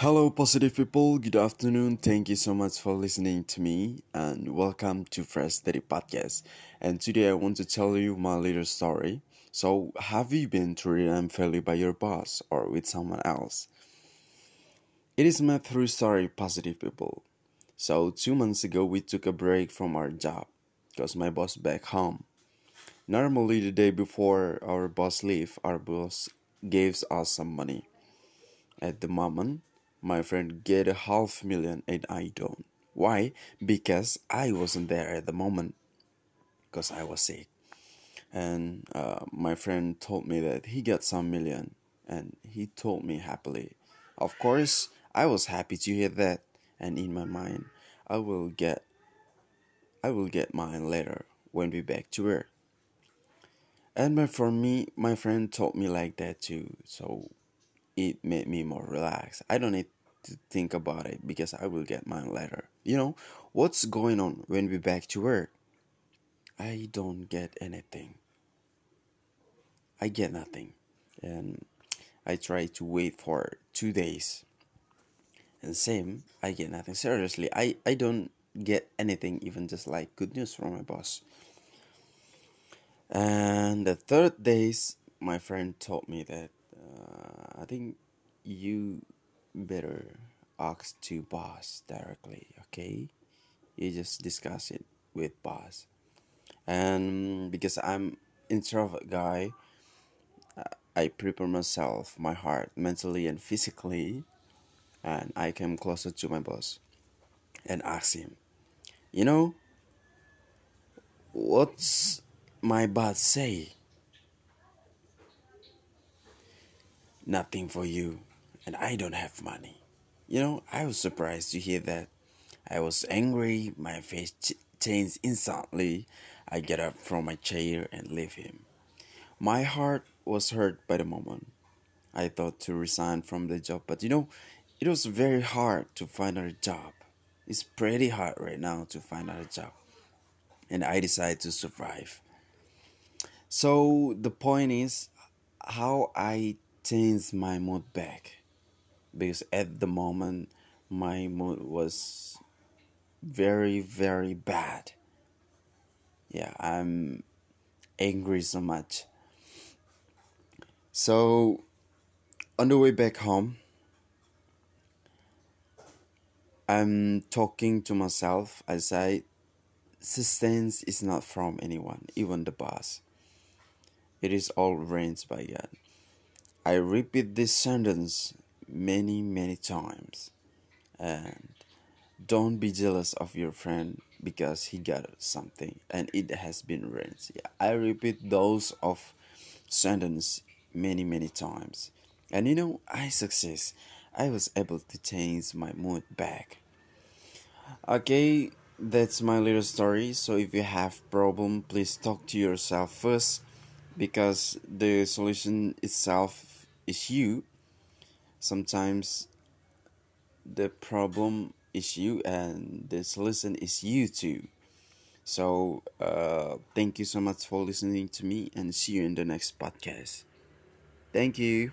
Hello, positive people. Good afternoon. Thank you so much for listening to me, and welcome to Fresh Steady Podcast. And today, I want to tell you my little story. So, have you been treated unfairly by your boss or with someone else? It is my true story, positive people. So, two months ago, we took a break from our job because my boss back home. Normally, the day before our boss leave, our boss gives us some money. At the moment, my friend get a half million and I don't. Why? Because I wasn't there at the moment. Because I was sick. And uh, my friend told me that he got some million and he told me happily. Of course, I was happy to hear that and in my mind, I will get I will get mine later when we back to work. And for me, my friend told me like that too. So it made me more relaxed. I don't need to think about it because I will get mine later. You know, what's going on when we back to work? I don't get anything. I get nothing. And I try to wait for two days. And same, I get nothing. Seriously, I, I don't get anything, even just like good news from my boss. And the third days, my friend told me that I think you better ask to boss directly okay? You just discuss it with boss. And because i'm introvert guy i prepare myself my heart mentally and physically and i came closer to my boss and asked him you know what's my boss say nothing for you and I don't have money. You know, I was surprised to hear that. I was angry, my face ch- changed instantly. I get up from my chair and leave him. My heart was hurt by the moment. I thought to resign from the job, but you know, it was very hard to find a job. It's pretty hard right now to find a job. And I decided to survive. So the point is how I changed my mood back. Because at the moment my mood was very very bad. Yeah i'm angry so much. So on the way back home i'm talking to myself. I say sustenance is not from anyone even the boss. It is all arranged by god i repeat this sentence many, many times. And don't be jealous of your friend because he got something and it has been rinsed. Yeah, I repeat those of sentence many, many times. And you know, I success. I was able to change my mood back. Okay, that's my little story. So if you have problem, please talk to yourself first because the solution itself is you. Sometimes the problem is you and the solution is you too. So uh, thank you so much for listening to me and see you in the next podcast. Thank you